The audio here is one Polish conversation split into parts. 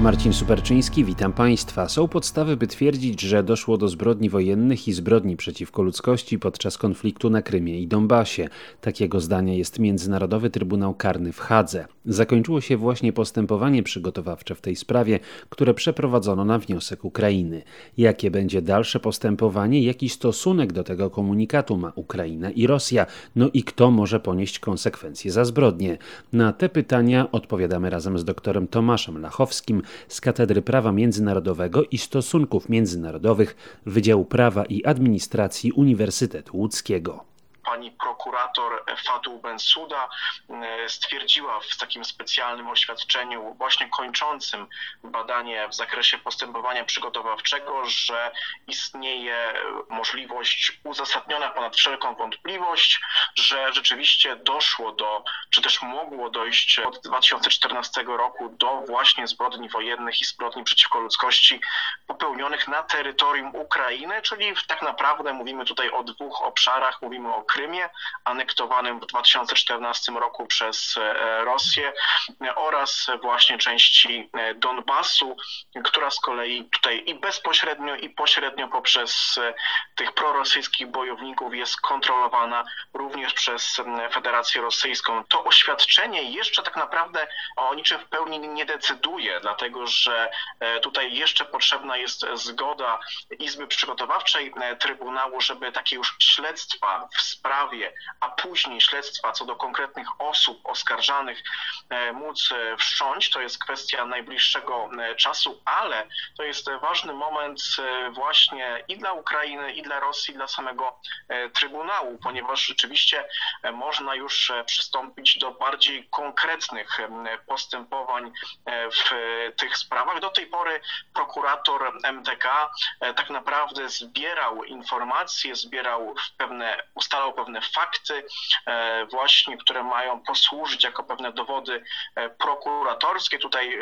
Marcin Superczyński, witam Państwa. Są podstawy, by twierdzić, że doszło do zbrodni wojennych i zbrodni przeciwko ludzkości podczas konfliktu na Krymie i Donbasie. Takiego zdania jest Międzynarodowy Trybunał Karny w Hadze. Zakończyło się właśnie postępowanie przygotowawcze w tej sprawie, które przeprowadzono na wniosek Ukrainy. Jakie będzie dalsze postępowanie, jaki stosunek do tego komunikatu ma Ukraina i Rosja, no i kto może ponieść konsekwencje za zbrodnie? Na te pytania odpowiadamy razem z doktorem Tomaszem Lachowskim, z Katedry Prawa Międzynarodowego i Stosunków Międzynarodowych Wydziału Prawa i Administracji Uniwersytetu Łódzkiego pani prokurator Fatou Bensouda e, stwierdziła w takim specjalnym oświadczeniu, właśnie kończącym badanie w zakresie postępowania przygotowawczego, że istnieje możliwość uzasadniona ponad wszelką wątpliwość, że rzeczywiście doszło do, czy też mogło dojść od 2014 roku do właśnie zbrodni wojennych i zbrodni przeciwko ludzkości popełnionych na terytorium Ukrainy, czyli tak naprawdę mówimy tutaj o dwóch obszarach, mówimy o Krymie, anektowanym w 2014 roku przez e, Rosję oraz właśnie części e, Donbasu, która z kolei tutaj i bezpośrednio i pośrednio poprzez e, tych prorosyjskich bojowników jest kontrolowana również przez Federację Rosyjską. To oświadczenie jeszcze tak naprawdę o niczym w pełni nie decyduje, dlatego że tutaj jeszcze potrzebna jest zgoda Izby Przygotowawczej Trybunału, żeby takie już śledztwa w sprawie, a później śledztwa co do konkretnych osób oskarżanych e, móc e, wszcząć. To jest kwestia najbliższego e, czasu, ale to jest ważny moment właśnie i dla Ukrainy, i dla Rosji, i dla samego Trybunału, ponieważ rzeczywiście można już przystąpić do bardziej konkretnych postępowań w tych sprawach. Do tej pory prokurator MTK tak naprawdę zbierał informacje, zbierał pewne, ustalał pewne fakty e, właśnie, które mają posłużyć jako pewne dowody e, prokuratorskie. Tutaj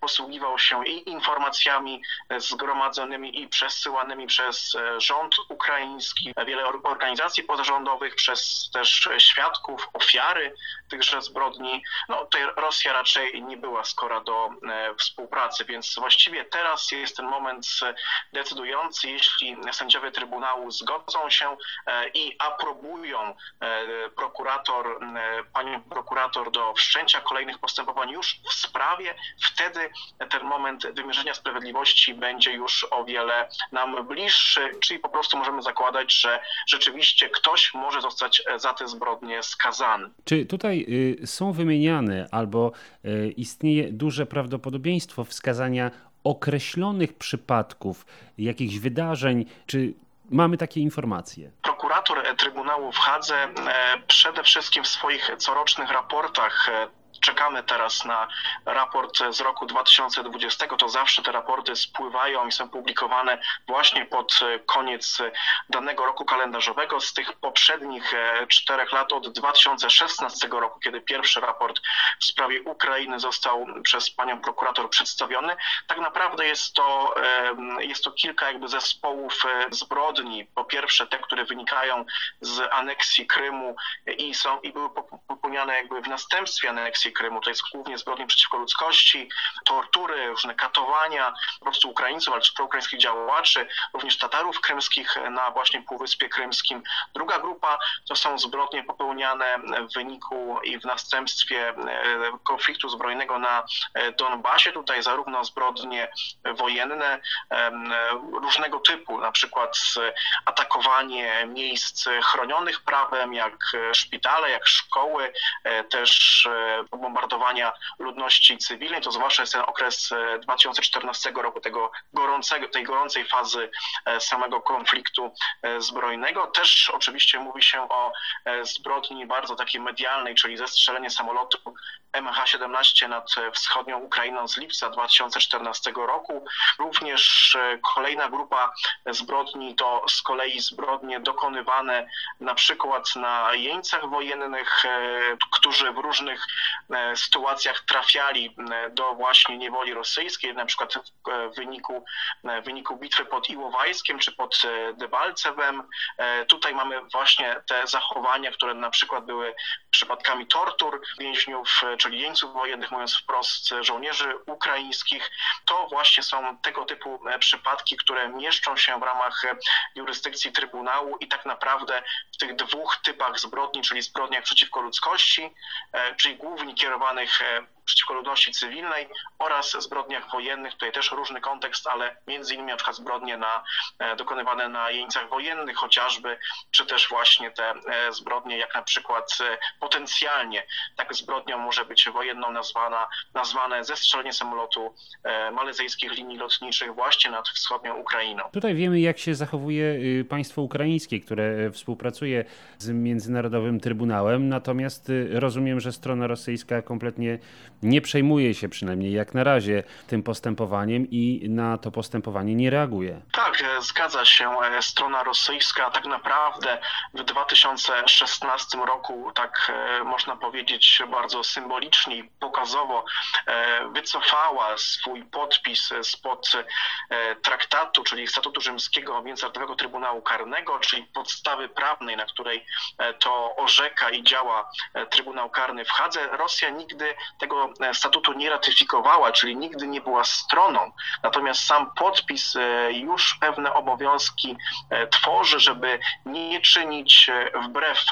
posługiwał się i informacjami e, zgromadzonymi i przesyłanymi przez rząd ukraiński, wiele organizacji pozarządowych, przez też świadków, ofiary tychże zbrodni. No tutaj Rosja raczej nie była skora do współpracy, więc właściwie teraz jest ten moment decydujący, jeśli sędziowie Trybunału zgodzą się i aprobują E, prokurator, e, panią prokurator do wszczęcia kolejnych postępowań już w sprawie, wtedy ten moment wymierzenia sprawiedliwości będzie już o wiele nam bliższy, czyli po prostu możemy zakładać, że rzeczywiście ktoś może zostać za te zbrodnie skazany. Czy tutaj y, są wymieniane albo istnieje duże prawdopodobieństwo wskazania określonych przypadków, jakichś wydarzeń, czy mamy takie informacje? prokurator Trybunału w Hadze e, przede wszystkim w swoich corocznych raportach e, czekamy teraz na raport z roku 2020. To zawsze te raporty spływają i są publikowane właśnie pod koniec danego roku kalendarzowego. Z tych poprzednich e, czterech lat od 2016 roku, kiedy pierwszy raport w sprawie Ukrainy został przez panią prokurator przedstawiony, tak naprawdę jest to, jest to kilka jakby zespołów e, zbrodni. Po pierwsze te, które wynikają z aneksji Krymu i są i były popełniane jakby w następstwie aneksji Krymu, to jest głównie zbrodnie przeciwko ludzkości, tortury, różne katowania po prostu Ukraińców, ale też proukraińskich działaczy, również Tatarów krymskich na właśnie Półwyspie Krymskim. Druga grupa to są zbrodnie popełniane w wyniku i w następstwie e, konfliktu zbrojnego na e, Donbasie. Tutaj zarówno zbrodnie wojenne różnego typu, na przykład atakowanie miejsc chronionych prawem, jak szpitale, jak szkoły, e, też bombardowania ludności cywilnej, to zwłaszcza jest ten okres 2014 e, roku, tego gorącego, tej gorącej fazy e, samego konfliktu e, zbrojnego. Też oczywiście mówi się o zbrodni bardzo takiej medialnej, czyli zestrzelenie samolotu MH17 nad wschodnią Ukrainą z lipca 2014 roku. Również kolejna grupa zbrodni to z kolei zbrodnie dokonywane na przykład na jeńcach wojennych, którzy w różnych E, sytuacjach trafiali e, do właśnie niewoli rosyjskiej, na przykład w wyniku, e, w wyniku bitwy pod Iłowajskiem czy pod Debalcewem. Tutaj mamy właśnie te zachowania, które na przykład były przypadkami tortur więźniów, czyli jeńców wojennych, mówiąc wprost, żołnierzy ukraińskich. To właśnie są tego typu przypadki, które mieszczą się w ramach jurysdykcji Trybunału i tak naprawdę w tych dwóch typach zbrodni, czyli zbrodniach przeciwko ludzkości, czyli głównie kierowanych przeciwko ludności cywilnej oraz zbrodniach wojennych. Tutaj też różny kontekst, ale między innymi na przykład zbrodnie na, e, dokonywane na jeńcach wojennych chociażby, czy też właśnie te e, zbrodnie, jak na przykład e, potencjalnie tak zbrodnią może być wojenną nazwana, nazwane zestrzelenie samolotu malezyjskich linii lotniczych właśnie nad wschodnią Ukrainą. Tutaj wiemy, jak się zachowuje y, państwo ukraińskie, które współpracuje z Międzynarodowym Trybunałem, natomiast y, rozumiem, że strona rosyjska kompletnie nie przejmuje się przynajmniej jak na razie tym postępowaniem i na to postępowanie nie reaguje. Tak, e, zgadza się. E, strona rosyjska tak naprawdę w 2016 roku, tak e, można powiedzieć bardzo symbolicznie i pokazowo wycofała swój podpis spod traktatu, czyli Statutu Rzymskiego Międzynarodowego Trybunału Karnego, czyli podstawy prawnej, na której to orzeka i działa Trybunał Karny w Hadze. Rosja nigdy tego E, statutu nie ratyfikowała, czyli nigdy nie była stroną. Natomiast sam podpis e, już pewne obowiązki e, tworzy, żeby nie czynić wbrew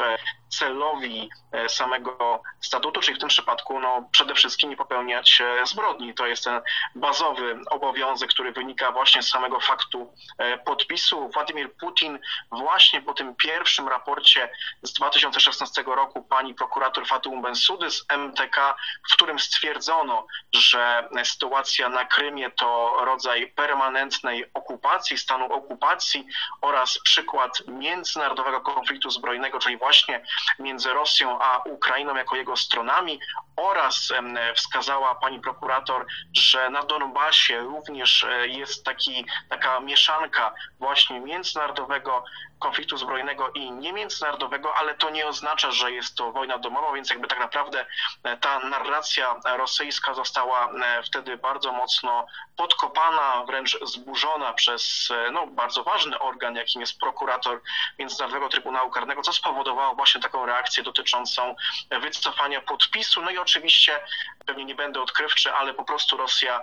celowi e, samego statutu, czyli w tym przypadku no, przede wszystkim nie popełniać e, zbrodni. To jest ten bazowy obowiązek, który wynika właśnie z samego faktu e, podpisu. Władimir Putin właśnie po tym pierwszym raporcie z 2016 roku pani prokurator Fatou Bensudy z MTK, w którym stwierdzono, że sytuacja na Krymie to rodzaj permanentnej okupacji, stanu okupacji oraz przykład międzynarodowego konfliktu zbrojnego, czyli właśnie między Rosją a Ukrainą jako jego stronami oraz wskazała pani prokurator, że na Donbasie również e, jest taki, taka mieszanka właśnie międzynarodowego konfliktu zbrojnego i niemiędzynarodowego, ale to nie oznacza, że jest to wojna domowa, więc jakby tak naprawdę e, ta narracja rosyjska została e, wtedy bardzo mocno podkopana, wręcz zburzona przez no, bardzo ważny organ, jakim jest prokurator Międzynarodowego Trybunału Karnego, co spowodowało właśnie taką reakcję dotyczącą wycofania podpisu. No i oczywiście, pewnie nie będę odkrywczy, ale po prostu Rosja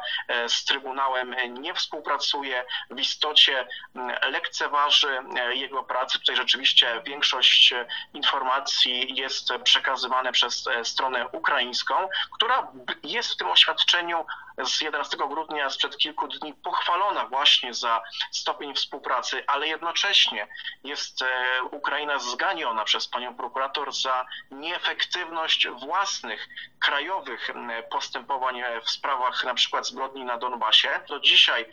z Trybunałem nie współpracuje, w istocie lekceważy jego pracy. Tutaj rzeczywiście większość e, informacji jest przekazywane przez e, stronę ukraińską, która jest w tym oświadczeniu z 11 grudnia sprzed kilku dni pochwalona właśnie za stopień współpracy, ale jednocześnie jest e, Ukraina zganiona przez panią prokurator za nieefektywność własnych krajowych postępowań w sprawach na przykład zbrodni na Donbasie. Do dzisiaj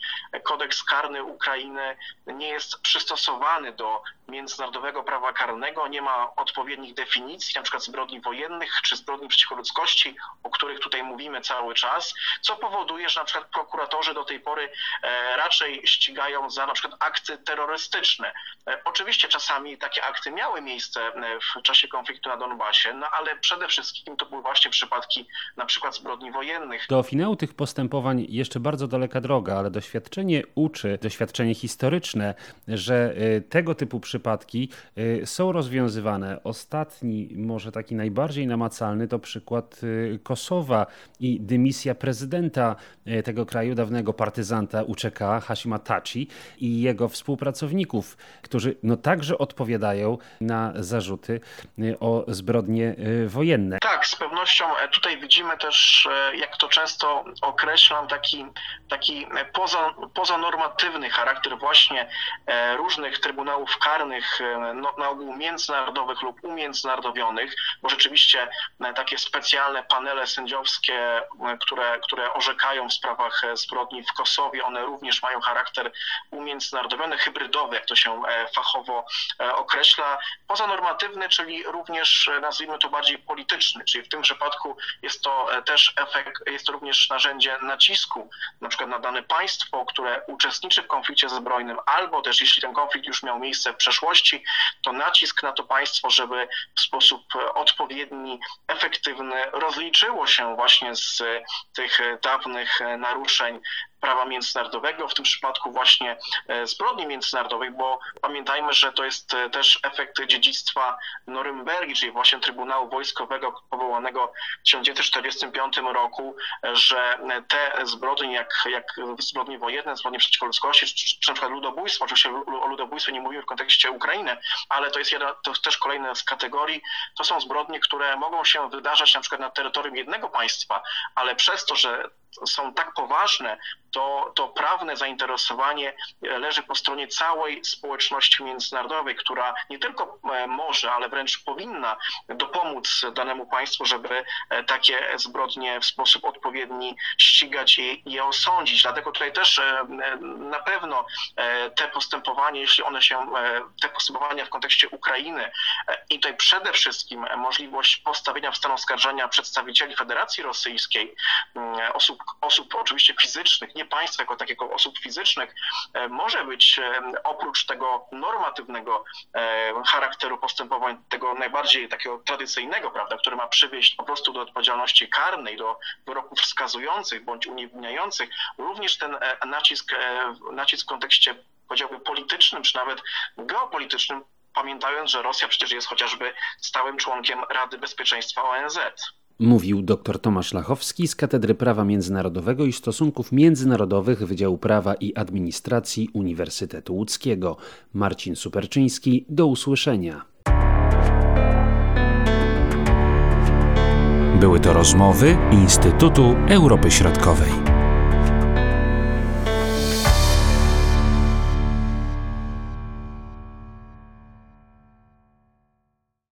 kodeks karny Ukrainy nie jest przystosowany do międzynarodowego prawa karnego, nie ma odpowiednich definicji, na przykład zbrodni wojennych czy zbrodni przeciwko ludzkości, o których tutaj mówimy cały czas, co powoduje, że na przykład prokuratorzy do tej pory e, raczej ścigają za na przykład akty terrorystyczne. E, oczywiście czasami takie akty miały miejsce e, w czasie konfliktu na Donbasie, no ale przede wszystkim to były właśnie przypadki na przykład zbrodni wojennych. Do finału tych postępowań jeszcze bardzo daleka droga, ale doświadczenie uczy, doświadczenie historyczne, że tego typu przypadki są rozwiązywane. Ostatni, może taki najbardziej namacalny, to przykład Kosowa i dymisja prezydenta e, tego kraju, dawnego partyzanta UCK, Hashima Tachi i jego współpracowników, którzy no także odpowiadają na zarzuty e, o zbrodnie e, wojenne. Tak, z pewnością tutaj widzimy też, jak to często określam, taki, taki poza, pozanormatywny charakter właśnie różnych trybunałów karnych, no, na ogół międzynarodowych lub umiędzynarodowionych, bo rzeczywiście takie specjalne panele sędziowskie, które, które orzekają w sprawach zbrodni w Kosowie, one również mają charakter umiędzynarodowiony, hybrydowy, jak to się e, fachowo e, określa, pozanormatywny, czyli również e, nazwijmy to bardziej polityczny, czyli w tym przypadku jest to też efekt, jest to również narzędzie nacisku, na przykład na dane państwo, które uczestniczy w konflikcie zbrojnym, albo też jeśli ten konflikt już miał miejsce w przeszłości, to nacisk na to państwo, żeby w sposób odpowiedni, efektywny rozliczyło się właśnie z tych dawnych naruszeń prawa międzynarodowego, w tym przypadku właśnie zbrodni międzynarodowych, bo pamiętajmy, że to jest też efekt dziedzictwa Norymbergi, czyli właśnie Trybunału Wojskowego powołanego w 1945 roku, że te zbrodnie, jak, jak zbrodnie wojenne, zbrodnie przeciwko ludzkości, czy, czy na przykład ludobójstwo, oczywiście o ludobójstwie nie mówimy w kontekście Ukrainy, ale to jest, jedna, to też kolejna z kategorii, to są zbrodnie, które mogą się wydarzać na przykład na terytorium jednego państwa, ale przez to, że są tak poważne, to, to prawne zainteresowanie leży po stronie całej społeczności międzynarodowej, która nie tylko e, może, ale wręcz powinna dopomóc danemu państwu, żeby e, takie zbrodnie w sposób odpowiedni ścigać i je osądzić. Dlatego tutaj też e, na pewno te postępowania, jeśli one się, te postępowania w kontekście Ukrainy i tutaj przede wszystkim możliwość postawienia w stan oskarżenia przedstawicieli Federacji Rosyjskiej, osób, osób oczywiście fizycznych, nie państwa jako takiego osób fizycznych, e, może być e, oprócz tego normatywnego e, charakteru postępowań, tego najbardziej takiego tradycyjnego, prawda, który ma przywieść po prostu do odpowiedzialności karnej, do wyroków wskazujących bądź uniewinniających, również ten nacisk, nacisk w kontekście powiedziałbym politycznym, czy nawet geopolitycznym, pamiętając, że Rosja przecież jest chociażby stałym członkiem Rady Bezpieczeństwa ONZ. Mówił dr Tomasz Lachowski z Katedry Prawa Międzynarodowego i Stosunków Międzynarodowych Wydziału Prawa i Administracji Uniwersytetu Łódzkiego. Marcin Superczyński, do usłyszenia. Były to rozmowy Instytutu Europy Środkowej.